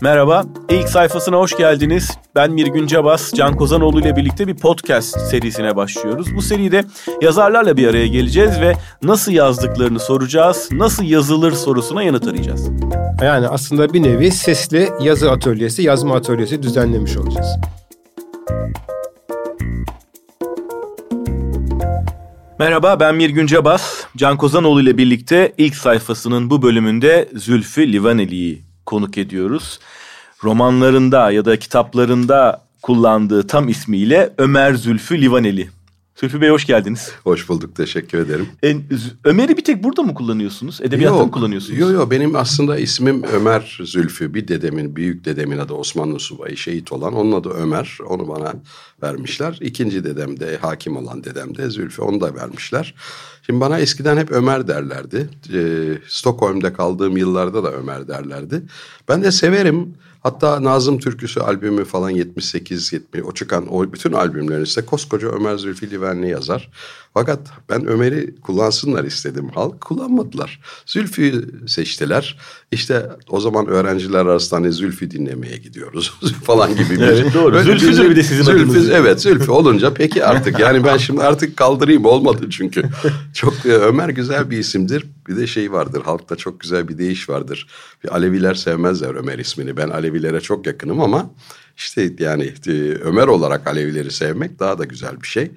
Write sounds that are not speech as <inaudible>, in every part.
Merhaba, ilk sayfasına hoş geldiniz. Ben Mirgün Cabas, Can Kozanoğlu ile birlikte bir podcast serisine başlıyoruz. Bu seride yazarlarla bir araya geleceğiz ve nasıl yazdıklarını soracağız, nasıl yazılır sorusuna yanıt arayacağız. Yani aslında bir nevi sesli yazı atölyesi, yazma atölyesi düzenlemiş olacağız. Merhaba ben Mirgün Cabas. Can Kozanoğlu ile birlikte ilk sayfasının bu bölümünde Zülfü Livaneli'yi konuk ediyoruz. Romanlarında ya da kitaplarında kullandığı tam ismiyle Ömer Zülfü Livaneli. Zülfü Bey hoş geldiniz. Hoş bulduk, teşekkür ederim. E, Ömer'i bir tek burada mı kullanıyorsunuz? Edebiyatta mı kullanıyorsunuz? Yok yok, benim aslında ismim Ömer Zülfü. Bir dedemin, büyük dedemin adı Osmanlı Subayı, şehit olan. Onun adı Ömer, onu bana vermişler. İkinci dedem de, hakim olan dedem de Zülfü, onu da vermişler. Şimdi bana eskiden hep Ömer derlerdi. E, Stockholm'da kaldığım yıllarda da Ömer derlerdi. Ben de severim. Hatta Nazım Türküsü albümü falan 78 70 o çıkan o bütün albümlerin ise koskoca Ömer Zülfü Livaneli yazar. Fakat ben Ömer'i kullansınlar istedim. Halk kullanmadılar. Zülfü seçtiler. İşte o zaman öğrenciler arasında hani Zülfü dinlemeye gidiyoruz <laughs> falan gibi bir. evet doğru. Zülfü bir de sizin Zülfü, adınız. Evet Zülfü olunca peki artık yani ben şimdi artık kaldırayım olmadı çünkü. <laughs> Çok e, Ömer güzel bir isimdir. Bir de şey vardır halkta çok güzel bir deyiş vardır. Bir Aleviler sevmezler Ömer ismini. Ben Alevilere çok yakınım ama işte yani e, Ömer olarak Alevileri sevmek daha da güzel bir şey.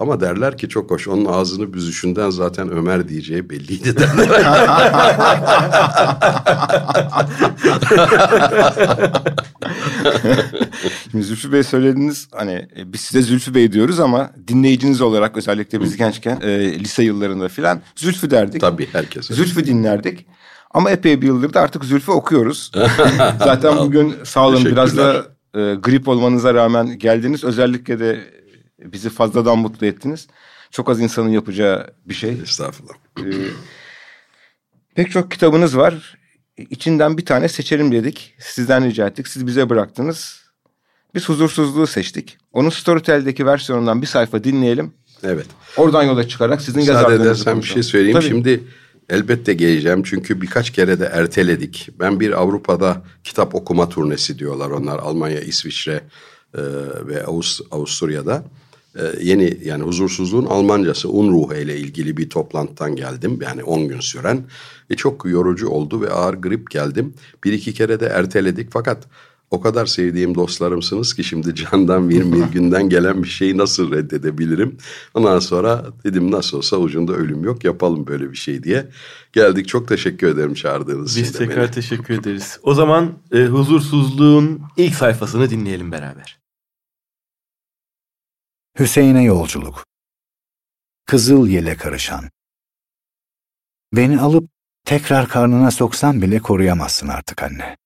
Ama derler ki çok hoş onun ağzını büzüşünden zaten Ömer diyeceği belliydi <laughs> derler. Şimdi Zülfü Bey söylediniz hani e, biz size Zülfü Bey diyoruz ama dinleyiciniz olarak özellikle biz gençken e, lise yıllarında filan Zülfü derdik. Tabii herkes. Zülfü dinlerdik. Ama epey bir yıldır da artık Zülfü okuyoruz. <laughs> Zaten bugün sağ olun biraz da e, grip olmanıza rağmen geldiniz. Özellikle de bizi fazladan mutlu ettiniz. Çok az insanın yapacağı bir şey. Estağfurullah. Ee, pek çok kitabınız var. İçinden bir tane seçelim dedik. Sizden rica ettik. Siz bize bıraktınız. Biz huzursuzluğu seçtik. Onun Storytel'deki versiyonundan bir sayfa dinleyelim. Evet. Oradan yola çıkarak sizin Müsaade edersen bir şey söyleyeyim. Tabii. Şimdi elbette geleceğim çünkü birkaç kere de erteledik. Ben bir Avrupa'da kitap okuma turnesi diyorlar onlar. Almanya, İsviçre e, ve Avust Avusturya'da. E, yeni yani huzursuzluğun Almancası Unruhe ile ilgili bir toplantıdan geldim. Yani 10 gün süren. E, çok yorucu oldu ve ağır grip geldim. Bir iki kere de erteledik fakat o kadar sevdiğim dostlarımsınız ki şimdi candan bir <laughs> günden gelen bir şeyi nasıl reddedebilirim? Ondan sonra dedim nasıl olsa ucunda ölüm yok yapalım böyle bir şey diye. Geldik çok teşekkür ederim çağırdığınız için. Biz tekrar beni. teşekkür ederiz. O zaman e, huzursuzluğun ilk sayfasını dinleyelim beraber. Hüseyin'e yolculuk. Kızıl yele karışan. Beni alıp tekrar karnına soksan bile koruyamazsın artık anne.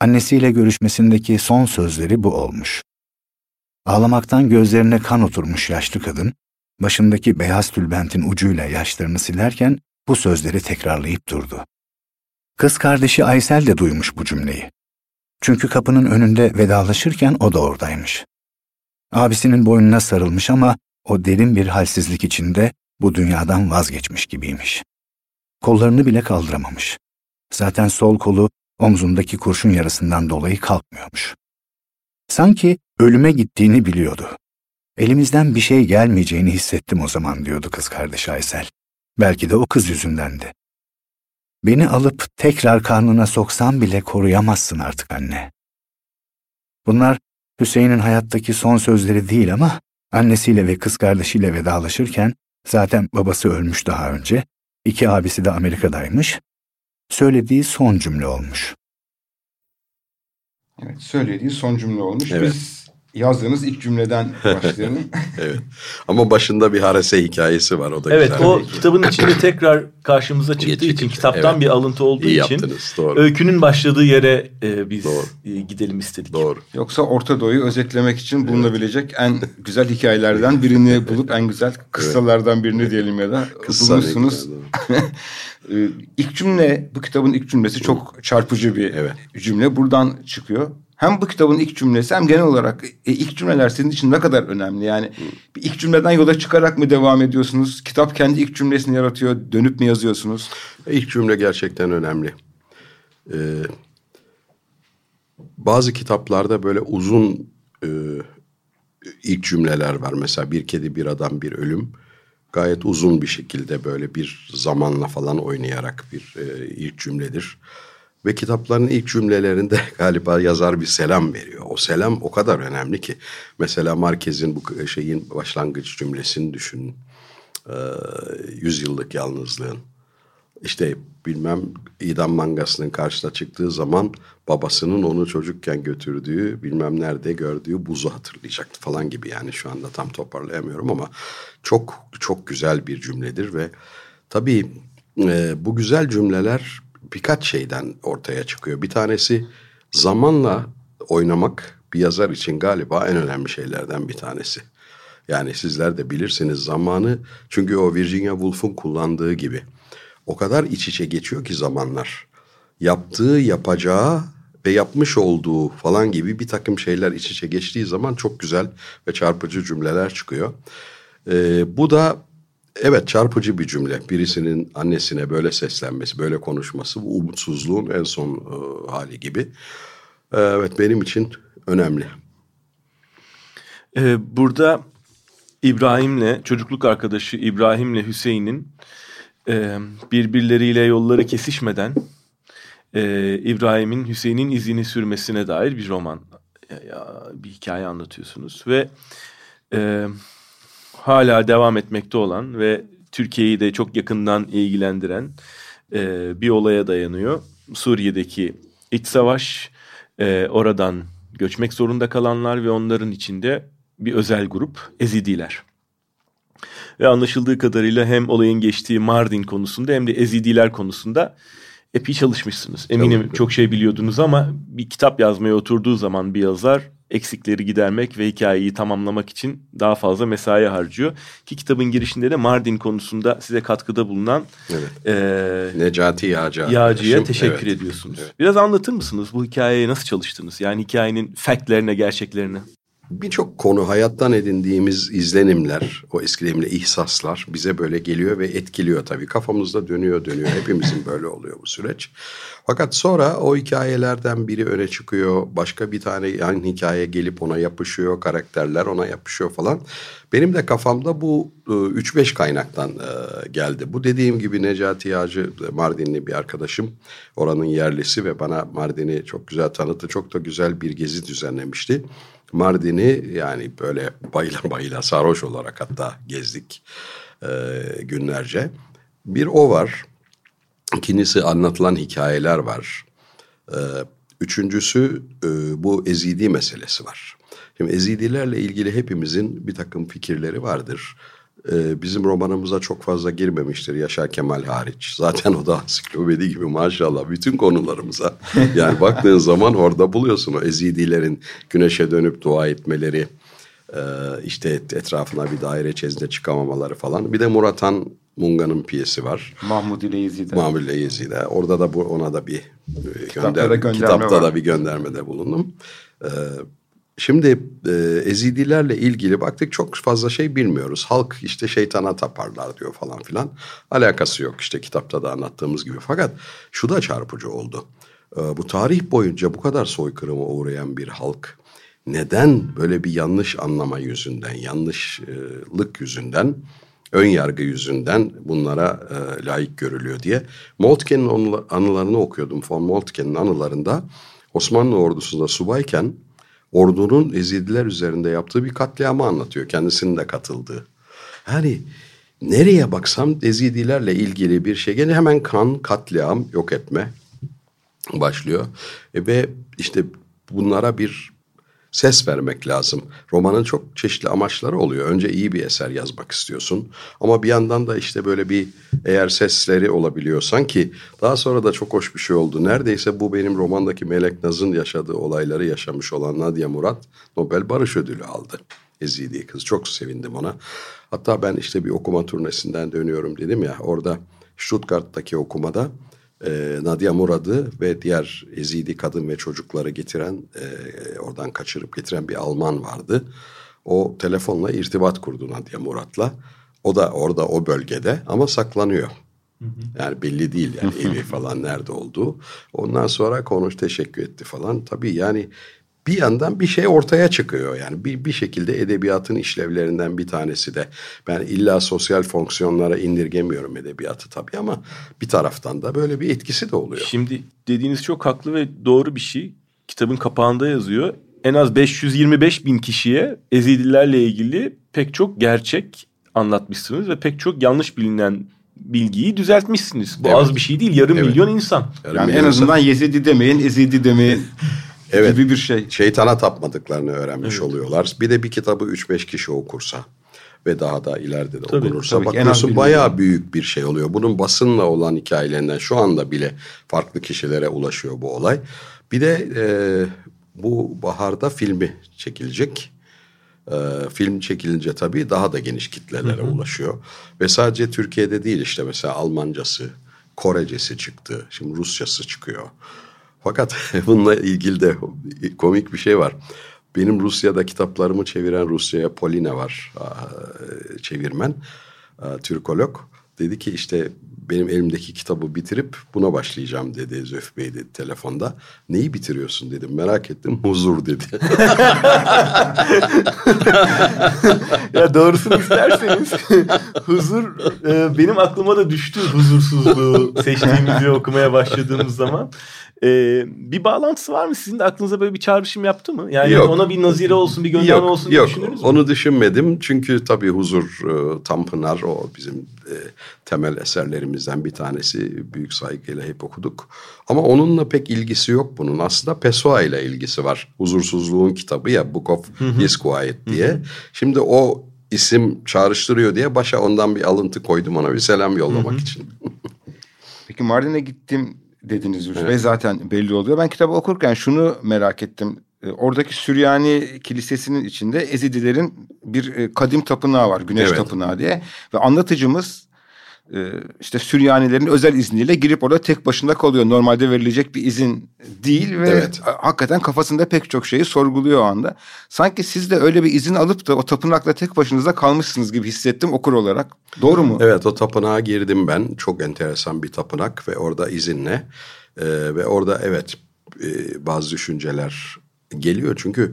Annesiyle görüşmesindeki son sözleri bu olmuş. Ağlamaktan gözlerine kan oturmuş yaşlı kadın, başındaki beyaz tülbentin ucuyla yaşlarını silerken bu sözleri tekrarlayıp durdu. Kız kardeşi Aysel de duymuş bu cümleyi. Çünkü kapının önünde vedalaşırken o da oradaymış. Abisinin boynuna sarılmış ama o derin bir halsizlik içinde bu dünyadan vazgeçmiş gibiymiş. Kollarını bile kaldıramamış. Zaten sol kolu omzundaki kurşun yarasından dolayı kalkmıyormuş. Sanki ölüme gittiğini biliyordu. Elimizden bir şey gelmeyeceğini hissettim o zaman diyordu kız kardeş Aysel. Belki de o kız yüzündendi. Beni alıp tekrar karnına soksan bile koruyamazsın artık anne. Bunlar Hüseyin'in hayattaki son sözleri değil ama annesiyle ve kız kardeşiyle vedalaşırken zaten babası ölmüş daha önce, iki abisi de Amerika'daymış, söylediği son cümle olmuş. Evet, söylediği son cümle olmuş. Evet. Biz yazdığınız ilk cümleden başlayalım. <laughs> evet. Ama başında bir harese hikayesi var o da Evet güzel. o kitabın içinde tekrar karşımıza çıktığı Geçici. için kitaptan evet. bir alıntı olduğu İyi için yaptınız, doğru. öykünün başladığı yere e, biz doğru. E, gidelim istedik. Doğru. Yoksa Orta Doğu'yu özetlemek için bulunabilecek en güzel hikayelerden birini <laughs> bulup en güzel kıssalardan birini diyelim ya da bulmuşsunuz. <laughs> E, ilk cümle bu kitabın ilk cümlesi çok çarpıcı bir evet. cümle. Buradan çıkıyor hem bu kitabın ilk cümlesi hem genel olarak e, ilk cümleler sizin için ne kadar önemli? Yani bir ilk cümleden yola çıkarak mı devam ediyorsunuz? Kitap kendi ilk cümlesini yaratıyor. Dönüp mü yazıyorsunuz? İlk cümle gerçekten önemli. Ee, bazı kitaplarda böyle uzun e, ilk cümleler var. Mesela bir kedi, bir adam, bir ölüm. Gayet uzun bir şekilde böyle bir zamanla falan oynayarak bir e, ilk cümledir. Ve kitapların ilk cümlelerinde <laughs> galiba yazar bir selam veriyor. O selam o kadar önemli ki. Mesela Marquez'in bu şeyin başlangıç cümlesini düşünün. Ee, yüzyıllık yalnızlığın. İşte bilmem idam mangasının karşısına çıktığı zaman babasının onu çocukken götürdüğü bilmem nerede gördüğü buzu hatırlayacaktı falan gibi yani şu anda tam toparlayamıyorum ama çok çok güzel bir cümledir ve tabii e, bu güzel cümleler birkaç şeyden ortaya çıkıyor. Bir tanesi zamanla oynamak bir yazar için galiba en önemli şeylerden bir tanesi. Yani sizler de bilirsiniz zamanı çünkü o Virginia Woolf'un kullandığı gibi o kadar iç içe geçiyor ki zamanlar. Yaptığı, yapacağı ve yapmış olduğu falan gibi bir takım şeyler iç içe geçtiği zaman çok güzel ve çarpıcı cümleler çıkıyor. Ee, bu da evet çarpıcı bir cümle. Birisinin annesine böyle seslenmesi, böyle konuşması bu umutsuzluğun en son e, hali gibi. Ee, evet benim için önemli. Ee, burada İbrahim'le çocukluk arkadaşı İbrahim'le Hüseyin'in e, birbirleriyle yolları kesişmeden e, İbrahim'in Hüseyin'in izini sürmesine dair bir roman, ya, bir hikaye anlatıyorsunuz ve e, hala devam etmekte olan ve Türkiye'yi de çok yakından ilgilendiren e, bir olaya dayanıyor. Suriye'deki iç savaş, e, oradan göçmek zorunda kalanlar ve onların içinde bir özel grup Ezidiler. Ve anlaşıldığı kadarıyla hem olayın geçtiği Mardin konusunda hem de Ezidiler konusunda epey çalışmışsınız. Eminim Tabii. çok şey biliyordunuz ama bir kitap yazmaya oturduğu zaman bir yazar eksikleri gidermek ve hikayeyi tamamlamak için daha fazla mesai harcıyor. Ki kitabın girişinde de Mardin konusunda size katkıda bulunan evet. e, Necati Yağcı Yağcı'ya teşekkür evet. ediyorsunuz. Evet. Biraz anlatır mısınız bu hikayeye nasıl çalıştınız? Yani hikayenin factlerine, gerçeklerine. Birçok konu hayattan edindiğimiz izlenimler, o eski ihsaslar bize böyle geliyor ve etkiliyor tabii. Kafamızda dönüyor dönüyor. Hepimizin böyle oluyor bu süreç. Fakat sonra o hikayelerden biri öne çıkıyor. Başka bir tane yani hikaye gelip ona yapışıyor. Karakterler ona yapışıyor falan. Benim de kafamda bu 3-5 e, kaynaktan e, geldi. Bu dediğim gibi Necati Yağcı Mardinli bir arkadaşım. Oranın yerlisi ve bana Mardin'i çok güzel tanıttı. Çok da güzel bir gezi düzenlemişti. Mardin'i yani böyle bayla <laughs> bayla sarhoş olarak hatta gezdik e, günlerce. Bir o var. İkincisi anlatılan hikayeler var. E, üçüncüsü e, bu ezidi meselesi var. Şimdi ezidilerle ilgili hepimizin bir takım fikirleri vardır e, bizim romanımıza çok fazla girmemiştir Yaşar Kemal hariç. Zaten o da ansiklopedi gibi maşallah bütün konularımıza. Yani baktığın zaman orada buluyorsun o Ezidilerin güneşe dönüp dua etmeleri, e, işte etrafına bir daire çizde çıkamamaları falan. Bir de Muratan Munga'nın piyesi var. Mahmud ile Yezide. Mahmud ile Yezide. Orada da bu, ona da bir gönder, kitapta, kitapta var. da bir göndermede bulundum. Ee, Şimdi e, Ezidilerle ilgili baktık çok fazla şey bilmiyoruz. Halk işte şeytana taparlar diyor falan filan. Alakası yok işte kitapta da anlattığımız gibi. Fakat şu da çarpıcı oldu. E, bu tarih boyunca bu kadar soykırıma uğrayan bir halk neden böyle bir yanlış anlama yüzünden, yanlışlık yüzünden, ön yargı yüzünden bunlara e, layık görülüyor diye. Moltke'nin anılarını okuyordum. Von Moltke'nin anılarında Osmanlı ordusunda subayken ordunun Ezidiler üzerinde yaptığı bir katliamı anlatıyor. Kendisinin de katıldığı. Yani nereye baksam Ezidilerle ilgili bir şey. Gene hemen kan, katliam, yok etme başlıyor. E ve işte bunlara bir ses vermek lazım. Romanın çok çeşitli amaçları oluyor. Önce iyi bir eser yazmak istiyorsun. Ama bir yandan da işte böyle bir eğer sesleri olabiliyorsan ki daha sonra da çok hoş bir şey oldu. Neredeyse bu benim romandaki Melek Naz'ın yaşadığı olayları yaşamış olan Nadia Murat Nobel Barış Ödülü aldı. Ezidi kız. Çok sevindim ona. Hatta ben işte bir okuma turnesinden dönüyorum dedim ya. Orada Stuttgart'taki okumada e, Nadia Murad'ı ve diğer Ezidi kadın ve çocukları getiren, e, oradan kaçırıp getiren bir Alman vardı. O telefonla irtibat kurdu Nadia Murad'la. O da orada o bölgede ama saklanıyor. Yani belli değil yani evi falan nerede olduğu. Ondan sonra konuş teşekkür etti falan. Tabii yani bir yandan bir şey ortaya çıkıyor. Yani bir, bir şekilde edebiyatın işlevlerinden bir tanesi de. Ben illa sosyal fonksiyonlara indirgemiyorum edebiyatı tabii ama bir taraftan da böyle bir etkisi de oluyor. Şimdi dediğiniz çok haklı ve doğru bir şey. Kitabın kapağında yazıyor. En az 525 bin kişiye Ezidilerle ilgili pek çok gerçek anlatmışsınız ve pek çok yanlış bilinen bilgiyi düzeltmişsiniz. Bu Evet. az bir şey değil. Yarım Evet. milyon insan. Yani Yani bir en insan azından Yezidi demeyin, Ezidi demeyin <laughs> Evet. gibi bir şey. şeytana tapmadıklarını öğrenmiş oluyorlar. Bir de bir kitabı 3-5 kişi okursa ve daha da ileride de Tabii, okunursa tabii bakıyorsun bayağı büyük bir şey oluyor. Bunun basınla olan hikayelerinden şu anda bile farklı kişilere ulaşıyor bu olay. Bir de e, bu baharda filmi çekilecek. E, film çekilince tabii daha da geniş kitlelere ulaşıyor. Ve sadece Türkiye'de değil işte mesela Almancası, Korecesi çıktı. Şimdi Rusçası çıkıyor. Fakat <laughs> bununla ilgili de komik bir şey var. Benim Rusya'da kitaplarımı çeviren Rusya'ya Polina var çevirmen, Türkolog. Dedi ki işte benim elimdeki kitabı bitirip buna başlayacağım dedi Zöf Bey dedi telefonda. Neyi bitiriyorsun dedim merak ettim huzur dedi. <laughs> ya doğrusunu isterseniz <laughs> huzur e, benim aklıma da düştü huzursuzluğu seçtiğimizi okumaya başladığımız zaman. E, bir bağlantısı var mı? Sizin de aklınıza böyle bir çağrışım yaptı mı? Yani Yok. ona bir nazire olsun, bir gönderme yok, olsun diye yok. düşündünüz mü? Onu düşünmedim çünkü tabii Huzur e, Tanpınar o bizim e, temel eserlerimizden bir tanesi. Büyük saygıyla hep okuduk. Ama onunla pek ilgisi yok bunun. Aslında Pessoa ile ilgisi var. Huzursuzluğun kitabı ya Book of Disquiet diye. Şimdi o isim çağrıştırıyor diye başa ondan bir alıntı koydum ona bir selam yollamak için. <laughs> Peki Mardin'e gittim dediniz Zülfü Bey zaten belli oluyor. Ben kitabı okurken şunu merak ettim. E, Oradaki Süryani Kilisesi'nin içinde Ezidilerin bir e, kadim tapınağı var. Güneş Evet. Tapınağı diye. Ve anlatıcımız işte Süryanilerin özel izniyle girip orada tek başına kalıyor. Normalde verilecek bir izin değil ve Evet. hakikaten kafasında pek çok şeyi sorguluyor o anda. Sanki siz de öyle bir izin alıp da o tapınakla tek başınıza kalmışsınız gibi hissettim okur olarak. Doğru mu? Evet o tapınağa girdim ben. Çok enteresan bir tapınak ve orada izinle e, ve orada evet e, bazı düşünceler geliyor. Çünkü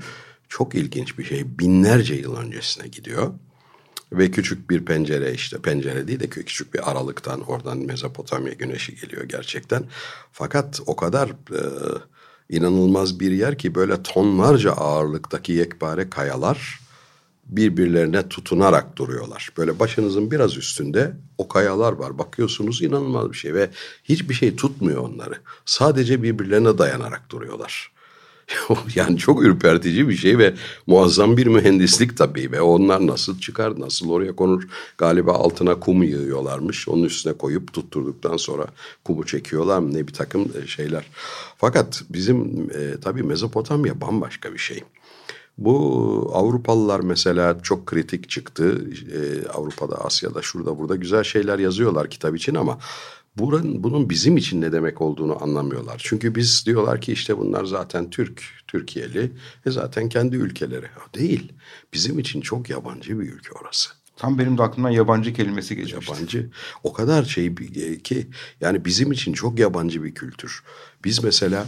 çok ilginç bir şey. Binlerce yıl öncesine gidiyor. Ve küçük bir pencere işte pencere değil de küçük bir aralıktan oradan Mezopotamya güneşi geliyor gerçekten. Fakat o kadar e, inanılmaz bir yer ki böyle tonlarca ağırlıktaki yekpare kayalar birbirlerine tutunarak duruyorlar. Böyle başınızın biraz üstünde o kayalar var. Bakıyorsunuz inanılmaz bir şey ve hiçbir şey tutmuyor onları. Sadece birbirlerine dayanarak duruyorlar. <laughs> yani çok ürpertici bir şey ve muazzam bir mühendislik tabii ve onlar nasıl çıkar nasıl oraya konur? Galiba altına kum yığıyorlarmış. Onun üstüne koyup tutturduktan sonra kumu çekiyorlar ne bir takım şeyler. Fakat bizim e, tabii Mezopotamya bambaşka bir şey. Bu Avrupalılar mesela çok kritik çıktı. Ee, Avrupa'da, Asya'da, şurada burada güzel şeyler yazıyorlar kitap için ama buranın, bunun bizim için ne demek olduğunu anlamıyorlar. Çünkü biz diyorlar ki işte bunlar zaten Türk, Türkiye'li ve zaten kendi ülkeleri. Değil. Bizim için çok yabancı bir ülke orası. Tam benim de aklımdan yabancı kelimesi geçmişti. Yabancı. O kadar şey bir- ki yani bizim için çok yabancı bir kültür. Biz mesela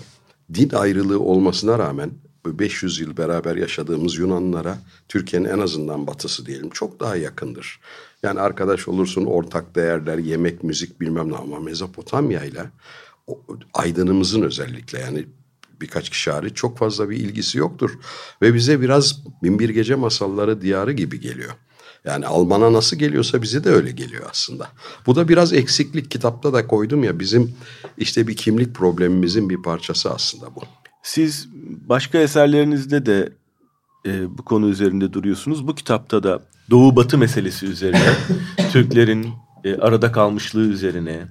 din ayrılığı olmasına rağmen 500 yıl beraber yaşadığımız Yunanlara Türkiye'nin en azından batısı diyelim çok daha yakındır. Yani arkadaş olursun ortak değerler, yemek, müzik bilmem ne ama Mezopotamya ile aydınımızın özellikle yani birkaç kişi hariç çok fazla bir ilgisi yoktur. Ve bize biraz Binbir Gece Masalları diyarı gibi geliyor. Yani Alman'a nasıl geliyorsa bize de öyle geliyor aslında. Bu da biraz eksiklik kitapta da koydum ya bizim işte bir kimlik problemimizin bir parçası aslında bu. Siz başka eserlerinizde de e, bu konu üzerinde duruyorsunuz. Bu kitapta da Doğu Batı meselesi üzerine, <laughs> Türklerin e, arada kalmışlığı üzerine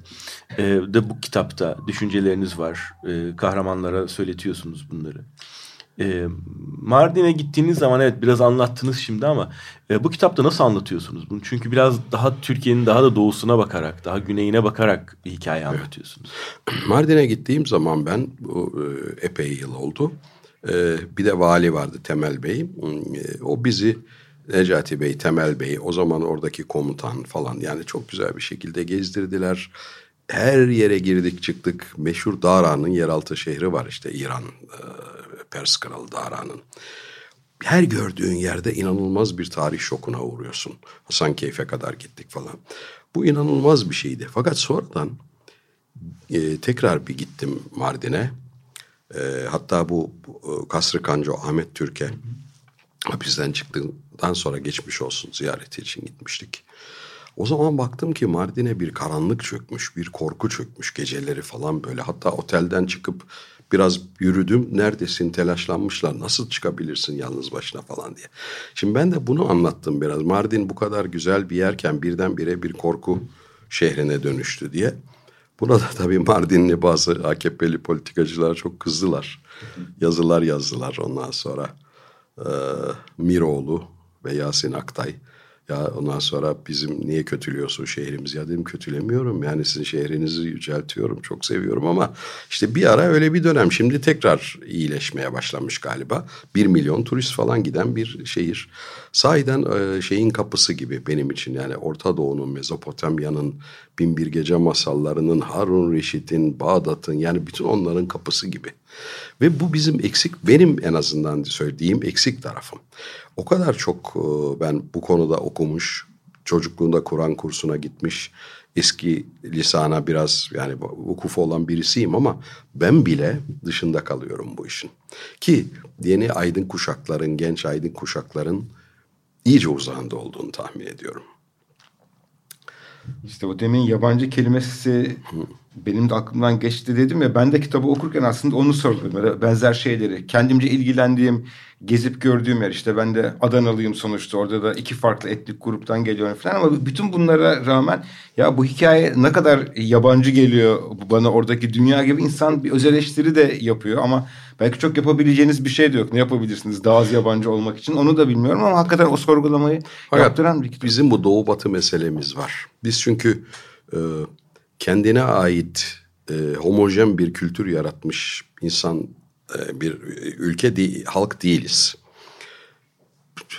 e, de bu kitapta düşünceleriniz var. E, kahramanlara söyletiyorsunuz bunları. E, Mardin'e gittiğiniz zaman evet biraz anlattınız şimdi ama e, bu kitapta nasıl anlatıyorsunuz bunu? Çünkü biraz daha Türkiye'nin daha da doğusuna bakarak, daha güneyine bakarak hikaye anlatıyorsunuz. <clears throat> Mardin'e gittiğim zaman ben bu e, epey yıl oldu. E, bir de vali vardı Temel Bey. E, o bizi Necati Bey, Temel Bey, o zaman oradaki komutan falan yani çok güzel bir şekilde gezdirdiler. Her yere girdik çıktık. Meşhur Dara'nın yeraltı şehri var işte İran, e, Pers Kralı Dara'nın. Her gördüğün yerde inanılmaz bir tarih şokuna uğruyorsun. Hasankeyf'e kadar gittik falan. Bu inanılmaz bir şeydi. Fakat sonradan e, tekrar bir gittim Mardin'e. E, hatta bu e, Kasrı Kanco Ahmet Türk'e hapisten çıktıktan sonra geçmiş olsun ziyareti için gitmiştik. O zaman baktım ki Mardin'e bir karanlık çökmüş, bir korku çökmüş geceleri falan böyle. Hatta otelden çıkıp biraz yürüdüm. Neredesin telaşlanmışlar nasıl çıkabilirsin yalnız başına falan diye. Şimdi ben de bunu anlattım biraz. Mardin bu kadar güzel bir yerken birdenbire bir korku şehrine dönüştü diye. Buna da tabii Mardinli bazı AKP'li politikacılar çok kızdılar. Yazılar yazdılar ondan sonra. Ee, Miroğlu ve Yasin Aktay ya ondan sonra bizim niye kötülüyorsun şehrimizi? Ya dedim kötülemiyorum. Yani sizin şehrinizi yüceltiyorum. Çok seviyorum ama işte bir ara öyle bir dönem. Şimdi tekrar iyileşmeye başlamış galiba. Bir milyon turist falan giden bir şehir. Sahiden e, şeyin kapısı gibi benim için. Yani Orta Doğu'nun, Mezopotamya'nın, Binbir Gece masallarının, Harun Reşit'in, Bağdat'ın yani bütün onların kapısı gibi. Ve bu bizim eksik, benim en azından söylediğim eksik tarafım. O kadar çok e, ben bu konuda okumuş, çocukluğunda Kur'an kursuna gitmiş, eski lisana biraz yani vukufu olan birisiyim ama ben bile dışında kalıyorum bu işin. Ki yeni aydın kuşakların, genç aydın kuşakların iyice uzağında olduğunu tahmin ediyorum. İşte o demin yabancı kelimesi benim de aklımdan geçti dedim ya ben de kitabı okurken aslında onu sordum. Benzer şeyleri kendimce ilgilendiğim gezip gördüğüm yer işte ben de Adanalıyım sonuçta orada da iki farklı etnik gruptan geliyorum falan ama bütün bunlara rağmen ya bu hikaye ne kadar yabancı geliyor bana oradaki dünya gibi insan bir öz eleştiri de yapıyor ama belki çok yapabileceğiniz bir şey de yok. Ne yapabilirsiniz daha az yabancı olmak için onu da bilmiyorum ama hakikaten o sorgulamayı Hayat, yaptıran bir kitap. Bizim bu doğu batı meselemiz var. Biz çünkü e, kendine ait e, homojen bir kültür yaratmış insan e, bir ülke değil, halk değiliz.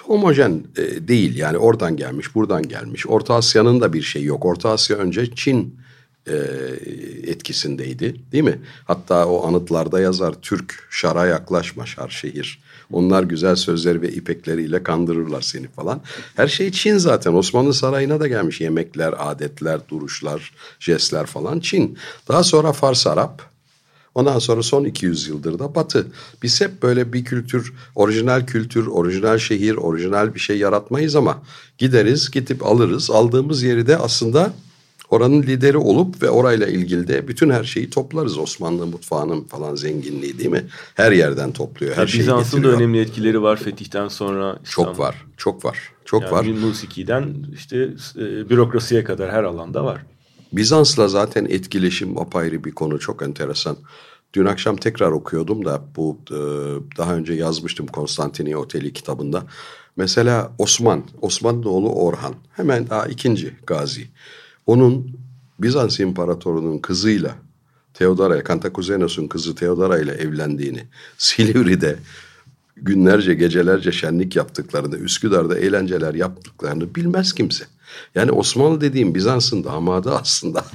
Homojen e, değil yani oradan gelmiş, buradan gelmiş. Orta Asya'nın da bir şey yok. Orta Asya önce Çin e, etkisindeydi değil mi? Hatta o anıtlarda yazar Türk şara yaklaşma şar şehir. Onlar güzel sözler ve ipekleriyle kandırırlar seni falan. Her şey Çin zaten. Osmanlı sarayına da gelmiş yemekler, adetler, duruşlar, jestler falan Çin. Daha sonra Fars Arap, Ondan sonra son 200 yıldır da Batı. Biz hep böyle bir kültür, orijinal kültür, orijinal şehir, orijinal bir şey yaratmayız ama gideriz, gidip alırız. Aldığımız yeri de aslında oranın lideri olup ve orayla ilgili de bütün her şeyi toplarız. Osmanlı mutfağının falan zenginliği değil mi? Her yerden topluyor. Her şeyi Bizans'ın da önemli etkileri var fetihten sonra. İstanbul. Çok var, çok var, çok yani var. Musikiden işte e, bürokrasiye kadar her alanda var. Bizans'la zaten etkileşim apayrı bir konu çok enteresan. Dün akşam tekrar okuyordum da bu e, daha önce yazmıştım Konstantini Oteli kitabında. Mesela Osman, Osman'ın oğlu Orhan hemen daha ikinci gazi. Onun Bizans İmparatorunun kızıyla Theodora, Kantakuzenos'un kızı Theodora ile evlendiğini, Silivri'de günlerce gecelerce şenlik yaptıklarını, Üsküdar'da eğlenceler yaptıklarını bilmez kimse. Yani Osmanlı dediğim Bizans'ın damadı aslında.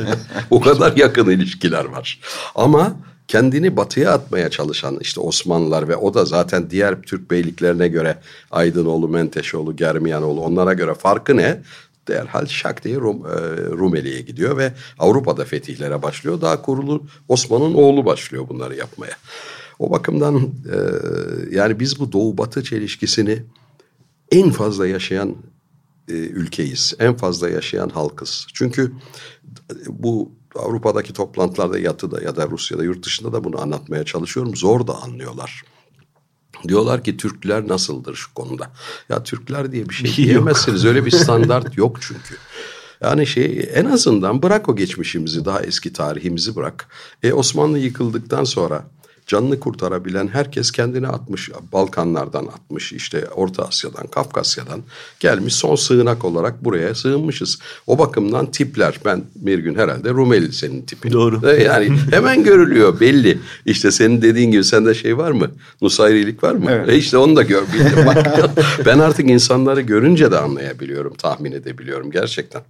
<laughs> o kadar yakın ilişkiler var. Ama kendini batıya atmaya çalışan işte Osmanlılar ve o da zaten diğer Türk beyliklerine göre Aydınoğlu, Menteşoğlu, Germiyanoğlu onlara göre farkı ne? Derhal şak diye Rum, e, Rumeli'ye gidiyor ve Avrupa'da fetihlere başlıyor. Daha kurulu Osman'ın oğlu başlıyor bunları yapmaya. O bakımdan e, yani biz bu doğu batı çelişkisini en fazla yaşayan e, ülkeyiz. En fazla yaşayan halkız. Çünkü bu Avrupa'daki toplantılarda yatıda ya da Rusya'da yurt dışında da bunu anlatmaya çalışıyorum. Zor da anlıyorlar. Diyorlar ki Türkler nasıldır şu konuda? Ya Türkler diye bir şey <laughs> diyemezsiniz. Öyle bir standart yok çünkü. Yani şey en azından bırak o geçmişimizi daha eski tarihimizi bırak. E, Osmanlı yıkıldıktan sonra canını kurtarabilen herkes kendini atmış. Balkanlardan atmış işte Orta Asya'dan, Kafkasya'dan gelmiş son sığınak olarak buraya sığınmışız. O bakımdan tipler ben bir gün herhalde Rumeli senin tipin. Doğru. E, yani hemen görülüyor belli. İşte senin dediğin gibi sende şey var mı? Nusayrilik var mı? Evet. E işte onu da gör <laughs> ben artık insanları görünce de anlayabiliyorum, tahmin edebiliyorum gerçekten.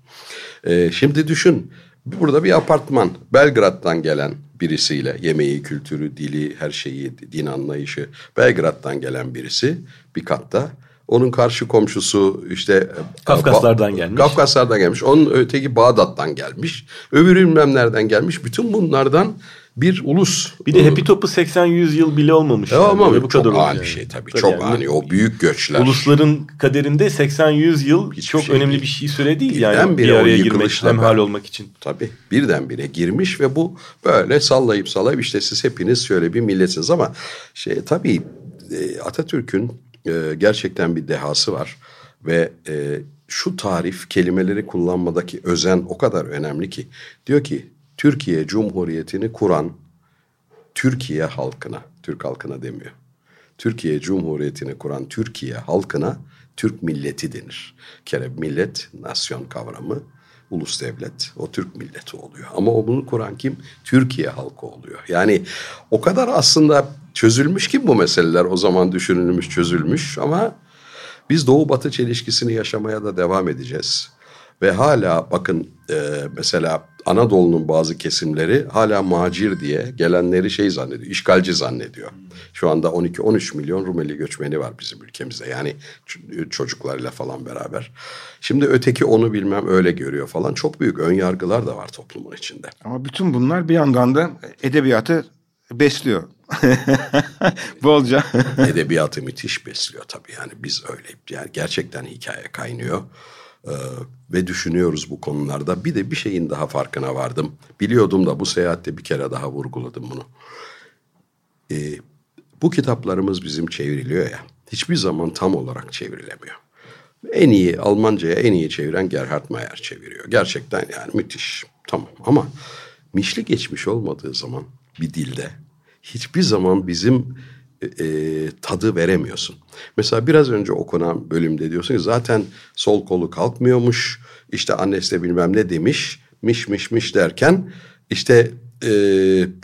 E, şimdi düşün burada bir apartman Belgrad'dan gelen birisiyle yemeği, kültürü, dili, her şeyi, din anlayışı Belgrad'dan gelen birisi bir katta. Onun karşı komşusu işte Kafkaslardan gelmiş. Kafkaslardan gelmiş. Onun öteki Bağdat'tan gelmiş. Öbürü bilmem nereden gelmiş. Bütün bunlardan bir ulus. Bir de Happy Top'u 80-100 yıl bile olmamış. Ya ama Böyle bu çok ani olmuş bir yani. şey tabii. Tabii çok yani. ani. O büyük göçler. Ulusların kaderinde 80-100 yıl Hiçbir çok şey önemli değil. bir şey süre değil yani Birdenbire bir araya girmek, hemhal olmak için. Tabii birdenbire girmiş ve bu böyle sallayıp sallayıp işte siz hepiniz şöyle bir milletsiniz ama şey tabii e, Atatürk'ün e, gerçekten bir dehası var ve e, şu tarif kelimeleri kullanmadaki özen o kadar önemli ki diyor ki Türkiye Cumhuriyeti'ni kuran Türkiye halkına, Türk halkına demiyor. Türkiye Cumhuriyeti'ni kuran Türkiye halkına Türk milleti denir. Kere millet, nasyon kavramı, ulus devlet, o Türk milleti oluyor. Ama o bunu kuran kim? Türkiye halkı oluyor. Yani o kadar aslında çözülmüş ki bu meseleler o zaman düşünülmüş, çözülmüş ama biz Doğu Batı çelişkisini yaşamaya da devam edeceğiz. Ve hala bakın e, mesela Anadolu'nun bazı kesimleri hala macir diye gelenleri şey zannediyor, işgalci zannediyor. Şu anda 12-13 milyon Rumeli göçmeni var bizim ülkemizde. Yani çocuklarıyla falan beraber. Şimdi öteki onu bilmem öyle görüyor falan. Çok büyük ön yargılar da var toplumun içinde. Ama bütün bunlar bir yandan da edebiyatı besliyor. <laughs> Bolca. Edebiyatı müthiş besliyor tabii. Yani biz öyle yani gerçekten hikaye kaynıyor. Ee, ve düşünüyoruz bu konularda. Bir de bir şeyin daha farkına vardım. Biliyordum da bu seyahatte bir kere daha vurguladım bunu. Ee, bu kitaplarımız bizim çevriliyor ya. Hiçbir zaman tam olarak çevrilemiyor. En iyi Almanca'ya en iyi çeviren Gerhard Mayer çeviriyor. Gerçekten yani müthiş. Tamam ama mişli geçmiş olmadığı zaman bir dilde hiçbir zaman bizim e, tadı veremiyorsun. Mesela biraz önce okunan bölümde diyorsun ki zaten sol kolu kalkmıyormuş. İşte annesi de bilmem ne demiş. Miş miş miş derken işte e,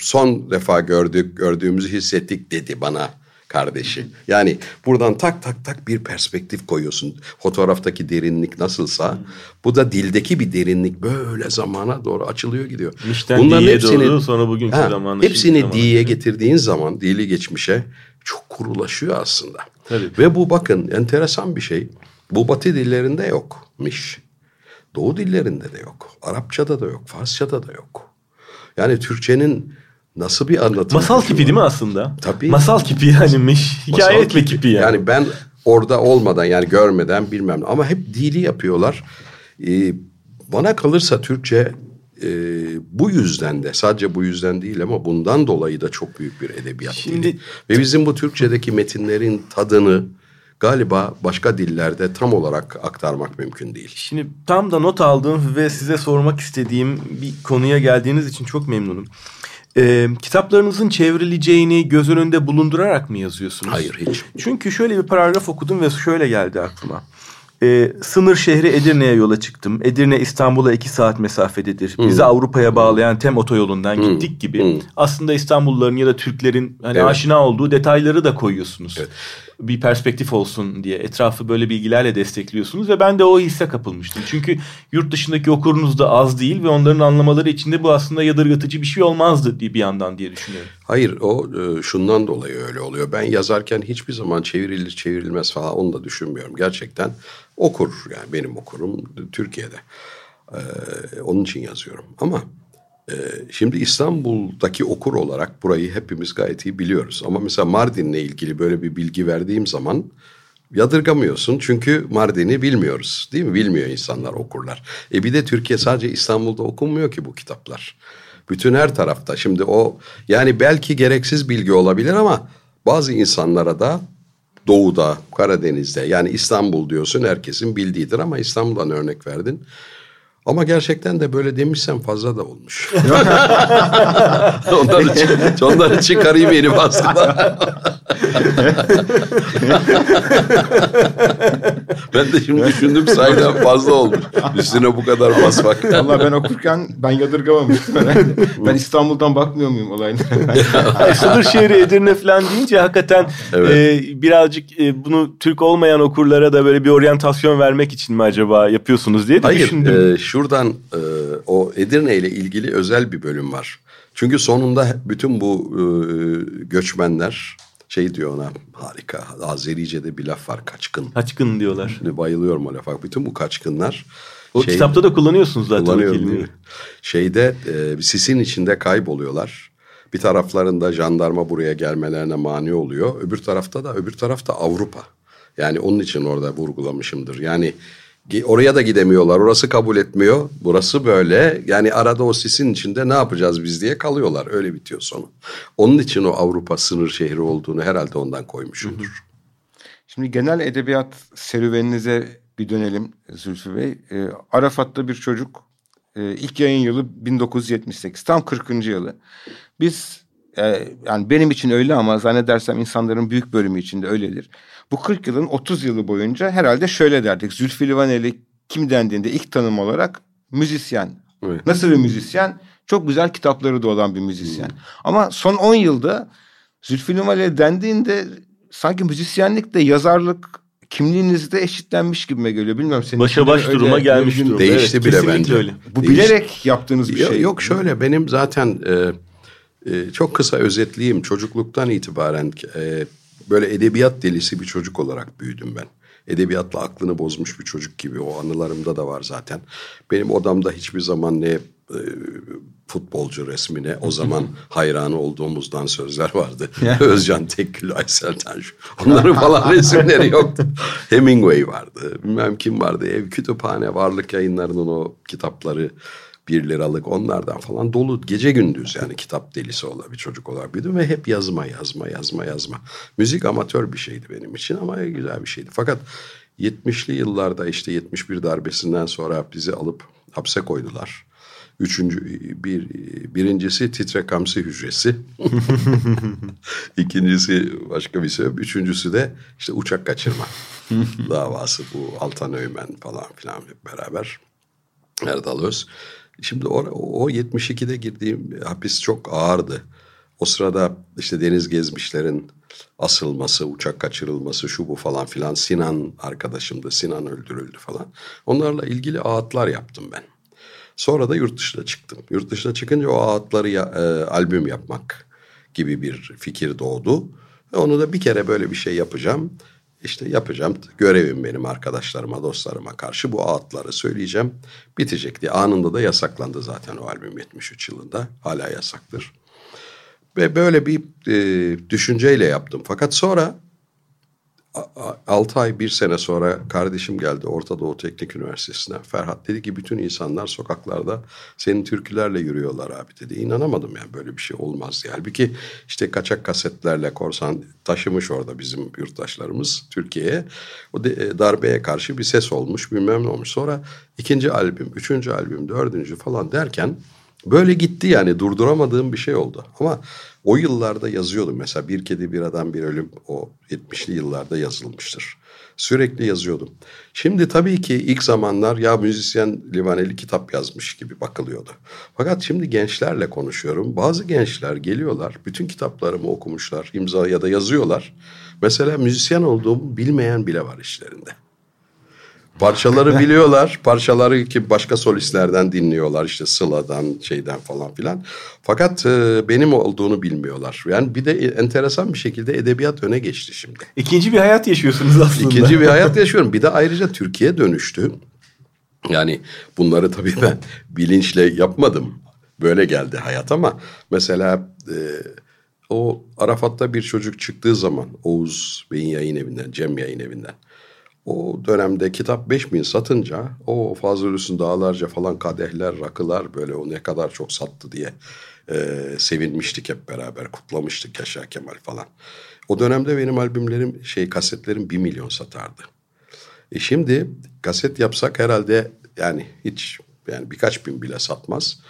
son defa gördük gördüğümüzü hissettik dedi bana kardeşi. Yani buradan tak tak tak bir perspektif koyuyorsun. Fotoğraftaki derinlik nasılsa bu da dildeki bir derinlik böyle zamana doğru açılıyor gidiyor. Mişten diye doğru, sonra bugünkü zamana, Hepsini şimdiki zamana. diye getirdiğin zaman dili geçmişe çok kurulaşıyor aslında. Tabii. Ve bu bakın enteresan bir şey. Bu batı dillerinde yokmuş. Doğu dillerinde de yok. Arapçada da yok. Farsçada da yok. Yani Türkçenin nasıl bir anlatım? Masal kipi değil mi aslında? Tabii. Masal kipi yanimiş. Hikaye Masal etme kipi yani. Yani ben orada olmadan yani görmeden bilmem ama hep dili yapıyorlar. Ee, bana kalırsa Türkçe e, bu yüzden de sadece bu yüzden değil ama bundan dolayı da çok büyük bir edebiyat Şimdi- dili. Ve bizim bu Türkçedeki metinlerin tadını galiba başka dillerde tam olarak aktarmak mümkün değil. Şimdi tam da not aldığım ve size sormak istediğim bir konuya geldiğiniz için çok memnunum. Ee, kitaplarınızın çevrileceğini göz önünde bulundurarak mı yazıyorsunuz? Hayır hiç. Çünkü şöyle bir paragraf okudum ve şöyle geldi aklıma. Ee, sınır şehri Edirne'ye yola çıktım. Edirne İstanbul'a iki saat mesafededir. Bizi Avrupa'ya bağlayan tem otoyolundan gittik gibi. Hmm. Aslında İstanbulluların ya da Türklerin hani Evet. aşina olduğu detayları da koyuyorsunuz. Evet. Bir perspektif olsun diye etrafı böyle bilgilerle destekliyorsunuz ve ben de o hisse kapılmıştım. Çünkü yurt dışındaki okurunuz da az değil ve onların anlamaları içinde bu aslında yadırgatıcı bir şey olmazdı diye bir yandan diye düşünüyorum. Hayır o e, şundan dolayı öyle oluyor. Ben yazarken hiçbir zaman çevrilir çevrilmez falan onu da düşünmüyorum. Gerçekten okur yani benim okurum Türkiye'de. Ee, onun için yazıyorum. Ama şimdi İstanbul'daki okur olarak burayı hepimiz gayet iyi biliyoruz. Ama mesela Mardin'le ilgili böyle bir bilgi verdiğim zaman yadırgamıyorsun. Çünkü Mardin'i bilmiyoruz değil mi? Bilmiyor insanlar okurlar. E bir de Türkiye sadece İstanbul'da okunmuyor ki bu kitaplar. Bütün her tarafta. Şimdi o yani belki gereksiz bilgi olabilir ama bazı insanlara da Doğu'da, Karadeniz'de yani İstanbul diyorsun herkesin bildiğidir ama İstanbul'dan örnek verdin. Ama gerçekten de böyle demişsem fazla da olmuş. <laughs> onları, çık- onları çıkarayım yeni baskıda. <laughs> ben de şimdi düşündüm sayeden fazla olmuş. Üstüne bu kadar basmak. Valla ben okurken ben yadırgamamıştım herhalde. ben İstanbul'dan bakmıyor muyum olaylara? Şehri Edirne falan deyince hakikaten Evet. e, birazcık e, bunu Türk olmayan okurlara da böyle bir oryantasyon vermek için mi acaba yapıyorsunuz diye de Hayır, düşündüm. e, şuradan e, o Edirne ile ilgili özel bir bölüm var. Çünkü sonunda bütün bu e, göçmenler şey diyor ona harika Azerice'de bir laf var kaçkın. Kaçkın diyorlar. Şimdi bayılıyorum o lafa. Bütün bu kaçkınlar O şey- kitapta da kullanıyorsunuz zaten o kullanıyorum kelimeyi. değil mi? Şeyde e, sisin içinde kayboluyorlar. Bir taraflarında jandarma buraya gelmelerine mani oluyor. Öbür tarafta da öbür tarafta Avrupa. Yani onun için orada vurgulamışımdır. Yani oraya da gidemiyorlar. Orası kabul etmiyor. Burası böyle. Yani arada o sisin içinde ne yapacağız biz diye kalıyorlar. Öyle bitiyor sonu. Onun için o Avrupa sınır şehri olduğunu herhalde ondan koymuşumdur. Şimdi genel edebiyat serüveninize bir dönelim Zülfü Bey. Ee, Arafat'ta bir çocuk. Ee, ilk yayın yılı 1978. Tam 40. yılı. Biz e, yani benim için öyle ama zannedersem insanların büyük bölümü için de öyledir. Bu 40 yılın 30 yılı boyunca herhalde şöyle derdik. Zülfü Livaneli kim dendiğinde ilk tanım olarak müzisyen. Evet. Nasıl bir müzisyen? Çok güzel kitapları da olan bir müzisyen. Ama son 10 yılda Zülfü Livaneli dendiğinde sanki müzisyenlikle yazarlık kimliğinizde eşitlenmiş gibime geliyor. Bilmiyorum senin Başa baş öyle- duruma gelmiş öyle durumda. Değişti Evet, bile bence. öyle. Bu Değişti. bilerek yaptığınız bir Yok, şey. yok şöyle benim zaten e, e, çok kısa özetleyeyim. Çocukluktan itibaren e, böyle edebiyat delisi bir çocuk olarak büyüdüm ben. Edebiyatla aklını bozmuş bir çocuk gibi o anılarımda da var zaten. Benim odamda hiçbir zaman ne e, futbolcu resmine o zaman <laughs> hayranı olduğumuzdan sözler vardı. <laughs> Özcan Tekkül, Aysel Tanju. Onların falan <laughs> resimleri yoktu. Hemingway vardı. Bilmem kim vardı. Ev kütüphane, varlık yayınlarının o kitapları bir liralık onlardan falan dolu gece gündüz yani kitap delisi olan bir çocuk olarak büyüdüm ve hep yazma yazma yazma yazma. Müzik amatör bir şeydi benim için ama güzel bir şeydi. Fakat 70'li yıllarda işte 71 darbesinden sonra bizi alıp hapse koydular. Üçüncü, bir, birincisi titrek hamsi hücresi. <laughs> İkincisi başka bir sebep. Üçüncüsü de işte uçak kaçırma davası. Bu Altan Öğmen falan filan hep beraber. Erdal Öz. Şimdi o, o 72'de girdiğim hapis çok ağırdı. O sırada işte deniz gezmişlerin asılması, uçak kaçırılması, şu bu falan filan. Sinan arkadaşımdı. Sinan öldürüldü falan. Onlarla ilgili ağıtlar yaptım ben. Sonra da yurt dışına çıktım. Yurt dışına çıkınca o ağıtları ya, e, albüm yapmak gibi bir fikir doğdu. Ve onu da bir kere böyle bir şey yapacağım. İşte yapacağım. Görevim benim arkadaşlarıma, dostlarıma karşı bu ağıtları söyleyeceğim. Bitecek diye. Anında da yasaklandı zaten o albüm 73 yılında. Hala yasaktır. Ve böyle bir e, düşünceyle yaptım. Fakat sonra 6 ay bir sene sonra kardeşim geldi Orta Doğu Teknik Üniversitesi'ne. Ferhat dedi ki bütün insanlar sokaklarda senin türkülerle yürüyorlar abi dedi. İnanamadım yani böyle bir şey olmaz. Halbuki işte kaçak kasetlerle korsan taşımış orada bizim yurttaşlarımız Türkiye'ye. O e, darbeye karşı bir ses olmuş bilmem ne olmuş. Sonra ikinci albüm, üçüncü albüm, dördüncü falan derken Böyle gitti yani durduramadığım bir şey oldu. Ama o yıllarda yazıyordum. Mesela Bir Kedi Bir Adam Bir Ölüm o 70'li yıllarda yazılmıştır. Sürekli yazıyordum. Şimdi tabii ki ilk zamanlar ya müzisyen Livaneli kitap yazmış gibi bakılıyordu. Fakat şimdi gençlerle konuşuyorum. Bazı gençler geliyorlar bütün kitaplarımı okumuşlar imza ya da yazıyorlar. Mesela müzisyen olduğumu bilmeyen bile var işlerinde. Parçaları biliyorlar. Parçaları ki başka solistlerden dinliyorlar. işte Sıla'dan şeyden falan filan. Fakat e, benim olduğunu bilmiyorlar. Yani bir de enteresan bir şekilde edebiyat öne geçti şimdi. İkinci bir hayat yaşıyorsunuz aslında. İkinci bir hayat <laughs> yaşıyorum. Bir de ayrıca Türkiye dönüştü. Yani bunları tabii ben bilinçle yapmadım. Böyle geldi hayat ama mesela e, o Arafat'ta bir çocuk çıktığı zaman Oğuz Bey'in yayın evinden, Cem yayın evinden. O dönemde kitap 5000 satınca o Fazıl Hulusi'nin dağlarca falan kadehler, rakılar böyle o ne kadar çok sattı diye e, sevinmiştik hep beraber. Kutlamıştık Yaşar Kemal falan. O dönemde benim albümlerim şey kasetlerim 1 milyon satardı. E şimdi kaset yapsak herhalde yani hiç Yani birkaç bin bile satmaz.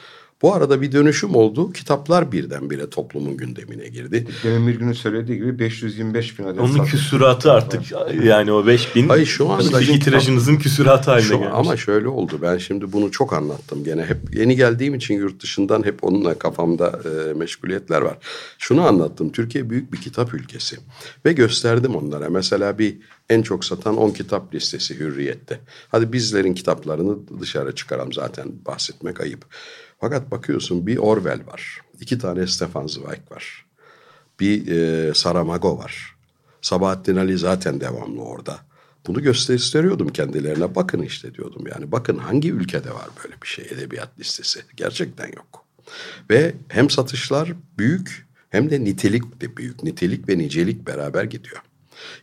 Bu arada bir dönüşüm oldu. Kitaplar birdenbire toplumun gündemine girdi. Demin bir günün söylediği gibi 525 bin adet Onun satmış. küsuratı artık yani o 5000 Hayır, şu anda sizin tirajınızın küsuratı haline Şu- gelmiş. ama şöyle oldu. Ben şimdi bunu çok anlattım. Gene hep yeni geldiğim için yurt dışından hep onunla kafamda e, meşguliyetler var. Şunu anlattım. Türkiye büyük bir kitap ülkesi. Ve gösterdim onlara. Mesela bir en çok satan 10 kitap listesi Hürriyet'te. Hadi bizlerin kitaplarını dışarı çıkaralım zaten bahsetmek ayıp. Fakat bakıyorsun bir Orwell var. iki tane Stefan Zweig var. Bir e, Saramago var. Sabahattin Ali zaten devamlı orada. Bunu gösteriyordum kendilerine. Bakın işte diyordum yani. Bakın hangi ülkede var böyle bir şey edebiyat listesi. Gerçekten yok. Ve hem satışlar büyük hem de nitelik de büyük. Nitelik ve nicelik beraber gidiyor.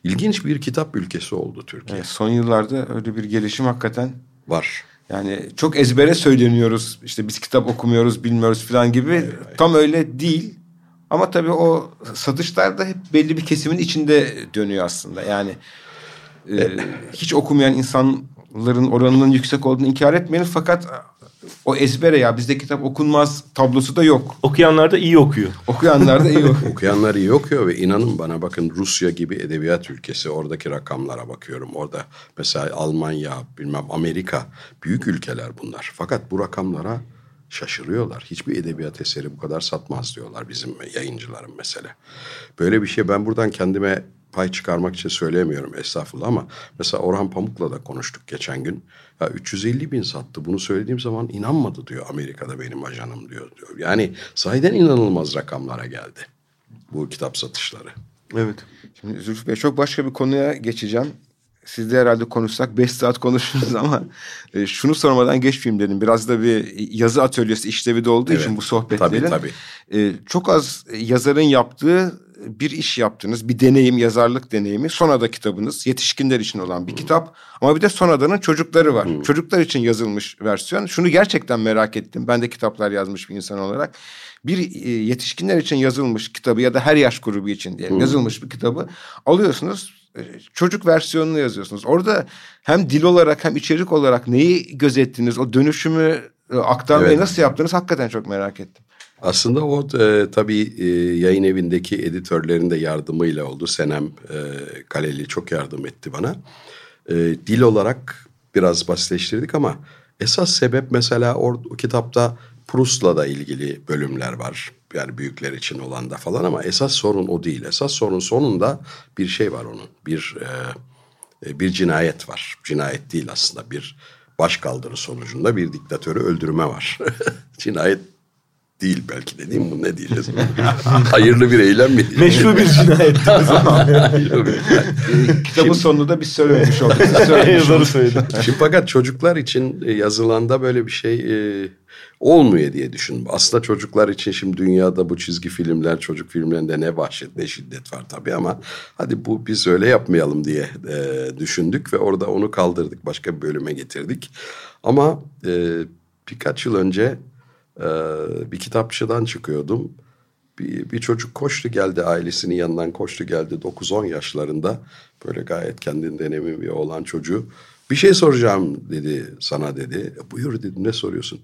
İlginç bir kitap ülkesi oldu Türkiye. Evet, son yıllarda öyle bir gelişim hakikaten Var. Yani çok ezbere söyleniyoruz. İşte biz kitap okumuyoruz, bilmiyoruz falan gibi. Tam öyle değil. Ama tabii o satışlar da hep belli bir kesimin içinde dönüyor aslında. Yani e, hiç okumayan insanların oranının yüksek olduğunu inkar etmeyin. Fakat o ezbere ya bizde kitap okunmaz tablosu da yok. Okuyanlar da iyi okuyor. Okuyanlar da iyi <laughs> okuyor. Okuyanlar iyi okuyor ve inanın bana bakın Rusya gibi edebiyat ülkesi oradaki rakamlara bakıyorum. Orada mesela Almanya, bilmem Amerika büyük ülkeler bunlar. Fakat bu rakamlara şaşırıyorlar. Hiçbir edebiyat eseri bu kadar satmaz diyorlar bizim yayıncıların mesela. Böyle bir şey ben buradan kendime pay çıkarmak için söyleyemiyorum estağfurullah ama mesela Orhan Pamuk'la da konuştuk geçen gün. Ya 350 bin sattı bunu söylediğim zaman inanmadı diyor Amerika'da benim ajanım diyor. diyor. Yani sahiden inanılmaz rakamlara geldi bu kitap satışları. Evet. Şimdi Zülfü Bey çok başka bir konuya geçeceğim. Siz de herhalde konuşsak 5 saat konuşuruz ama <laughs> e, şunu sormadan geçmeyeyim dedim. Biraz da bir yazı atölyesi işlevi de olduğu Evet, için bu sohbetlerin. tabii, e, çok az yazarın yaptığı bir iş yaptınız. Bir deneyim, yazarlık deneyimi. Sonada kitabınız. Yetişkinler için olan bir kitap. Ama bir de Sonada'nın çocukları var. Çocuklar için yazılmış versiyon. Şunu gerçekten merak ettim. Ben de kitaplar yazmış bir insan olarak. Bir e, yetişkinler için yazılmış kitabı ya da her yaş grubu için diye yazılmış bir kitabı alıyorsunuz. e, Çocuk versiyonunu yazıyorsunuz. Orada hem dil olarak hem içerik olarak neyi gözettiniz? O dönüşümü e, aktarmayı Evet. nasıl yaptınız? Hakikaten çok merak ettim. Aslında o e, tabii e, yayın evindeki editörlerin de yardımıyla oldu. Senem e, Kaleli çok yardım etti bana. E, dil olarak biraz basitleştirdik ama esas sebep mesela or, o kitapta Proust'la da ilgili bölümler var. Yani büyükler için olan da falan ama esas sorun o değil. Esas sorun sonunda bir şey var onun. Bir e, e, bir cinayet var. Cinayet değil aslında bir başkaldırı sonucunda bir diktatörü öldürme var. <laughs> cinayet değil belki de değil mi? Bu ne diyeceğiz? <laughs> Hayırlı bir eylem mi? diyeceğiz? Meşru bir cinayet. <laughs> Kitabın sonunda biz söylememiş olduk. Yazarı <laughs> oldunuz. söyledi. Şimdi fakat çocuklar için e, yazılanda böyle bir şey e, olmuyor diye düşündüm. Aslında çocuklar için şimdi dünyada bu çizgi filmler, çocuk filmlerinde ne vahşet ne şiddet var tabii ama hadi bu biz öyle yapmayalım diye e, düşündük ve orada onu kaldırdık. Başka bir bölüme getirdik. Ama e, birkaç yıl önce bir kitapçıdan çıkıyordum. Bir, bir çocuk koştu geldi ailesinin yanından koştu geldi 9-10 yaşlarında böyle gayet kendinden emin bir oğlan çocuğu. Bir şey soracağım dedi sana dedi. "E, Buyur dedim ne soruyorsun?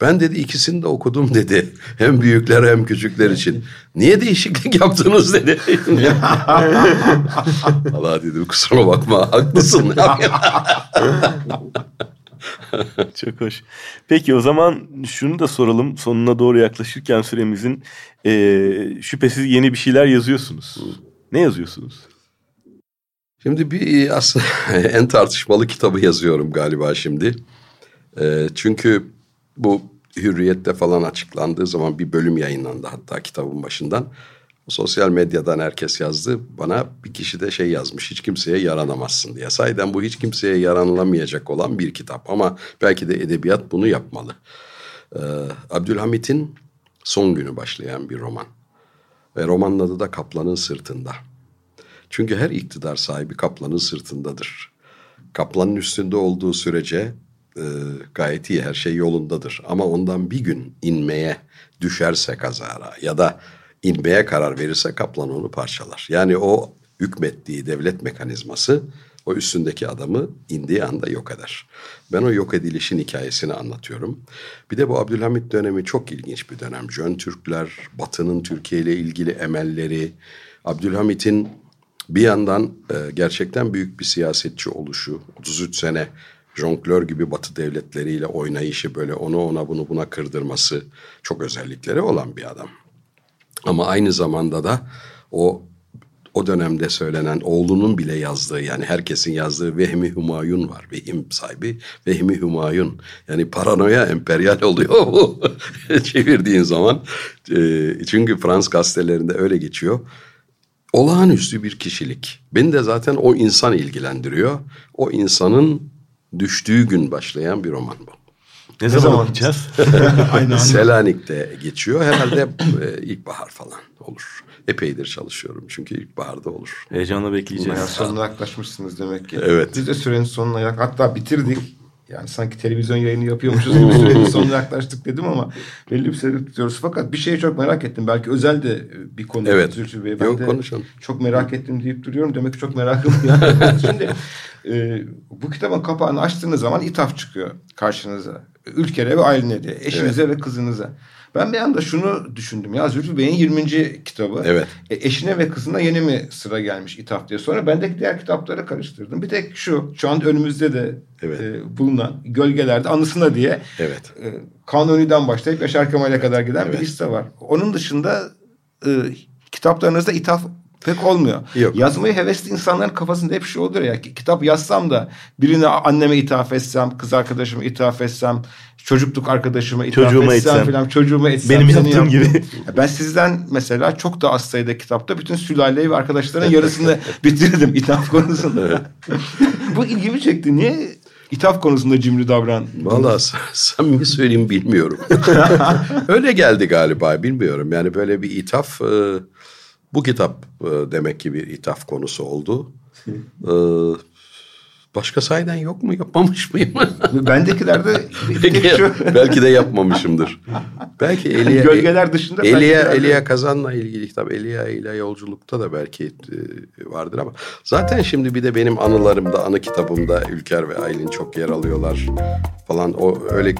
Ben dedi ikisini de okudum dedi. <laughs> Hem büyükler hem küçükler için. Niye değişiklik yaptınız dedi. <laughs> Allah dedim kusura bakma haklısın. <laughs> <laughs> Çok hoş. Peki o zaman şunu da soralım. Sonuna doğru yaklaşırken süremizin eee, şüphesiz yeni bir şeyler yazıyorsunuz. Ne yazıyorsunuz? Şimdi bir aslında <laughs> en tartışmalı kitabı yazıyorum galiba şimdi. Ee, çünkü bu Hürriyet'te falan açıklandığı zaman bir bölüm yayınlandı hatta kitabın başından. Sosyal medyadan herkes yazdı. Bana bir kişi de şey yazmış. Hiç kimseye yaranamazsın diye. Sayeden bu hiç kimseye yaranılamayacak olan bir kitap. Ama belki de edebiyat bunu yapmalı. Ee, Abdülhamit'in son günü başlayan bir roman. Ve romanın adı da Kaplanın Sırtında. Çünkü her iktidar sahibi kaplanın sırtındadır. Kaplanın üstünde olduğu sürece e, gayet iyi her şey yolundadır. Ama ondan bir gün inmeye düşerse kazara ya da inmeye karar verirse kaplan onu parçalar. Yani o hükmettiği devlet mekanizması o üstündeki adamı indiği anda yok eder. Ben o yok edilişin hikayesini anlatıyorum. Bir de bu Abdülhamit dönemi çok ilginç bir dönem. Jön Türkler, Batı'nın Türkiye ile ilgili emelleri, Abdülhamit'in bir yandan e, gerçekten büyük bir siyasetçi oluşu, 33 sene jonglör gibi Batı devletleriyle oynayışı böyle onu ona bunu buna kırdırması çok özellikleri olan bir adam. Ama aynı zamanda da o o dönemde söylenen oğlunun bile yazdığı yani herkesin yazdığı Vehmi Humayun var. Vehim sahibi Vehmi Humayun. Yani paranoya emperyal oluyor <laughs> bu çevirdiğin zaman. E, çünkü Frans gazetelerinde öyle geçiyor. Olağanüstü bir kişilik. Beni de zaten o insan ilgilendiriyor. O insanın düştüğü gün başlayan bir roman bu. Ne, ne zaman, zaman gideceğiz? <laughs> Selanik'te geçiyor. Herhalde e, ilkbahar falan olur. Epeydir çalışıyorum çünkü ilkbaharda olur. Heyecanla bekleyeceğiz. Yani sonuna yaklaşmışsınız demek ki. Evet. Biz de sürenin sonuna yak hatta bitirdik. Yani sanki televizyon yayını yapıyormuşuz gibi sürenin <laughs> sonuna yaklaştık dedim ama belli bir süre tutuyoruz. Fakat bir şeyi çok merak ettim. Belki özel de bir konu. Evet. Zülfü Bey. Ben Yok de konuşalım. Çok merak ettim deyip duruyorum. Demek ki çok merakım. <laughs> Şimdi e, bu kitabın kapağını açtığınız zaman ithaf çıkıyor karşınıza. Ülkere ve ailene diye. Eşinize evet. ve kızınıza. Ben bir anda şunu düşündüm ya Zülfü Bey'in 20. kitabı. Evet. E, eşine ve kızına yeni mi sıra gelmiş ithaf diye. Sonra ben de diğer kitapları karıştırdım. Bir tek şu şu an önümüzde de evet. e, bulunan gölgelerde anısına diye. Evet. E, Kanuni'den başlayıp Yaşar Kemal'e kadar giden evet. bir liste var. Onun dışında e, kitaplarınızda ithaf pek olmuyor. Yok. Yazmayı hevesli insanların kafasında hep şey olur ya. Kitap yazsam da birine anneme ithaf etsem, kız arkadaşıma ithaf etsem, çocukluk arkadaşıma ithaf çocuğuma etsem, etsem falan çocuğuma etsem. Benim yaptığım gibi. Ben sizden mesela çok da az sayıda kitapta bütün sülaleyi ve arkadaşların <laughs> yarısını bitirdim ithaf <laughs> konusunda. <laughs> Bu ilgimi çekti. Niye ithaf konusunda cimri davran? Valla samimi söyleyeyim bilmiyorum. Öyle geldi galiba bilmiyorum. Yani böyle bir ithaf... E bu kitap e, demek ki bir ithaf konusu oldu. e, başka sayeden yok mu? Yapmamış mıyım? <laughs> Bendekilerde belki, belki de yapmamışımdır. belki <laughs> Elia, Gölgeler dışında Elia, Elia Kazan'la ilgili kitap Elia ile yolculukta da belki e, vardır ama zaten şimdi bir de benim anılarımda, anı kitabımda Ülker ve Aylin çok yer alıyorlar falan. O öyle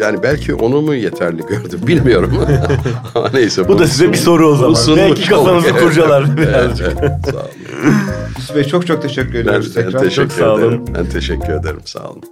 yani belki onu mu yeterli gördüm <laughs> bilmiyorum. <laughs> Ama neyse. Bu, bu da size bir soru o zaman. Belki kafanızı kurcalar birazcık. evet, evet, sağ olun. <laughs> Yusuf Bey çok çok teşekkür ediyoruz. Ben, ben teşekkür çok. Sağ olun. Ben teşekkür ederim. Sağ olun.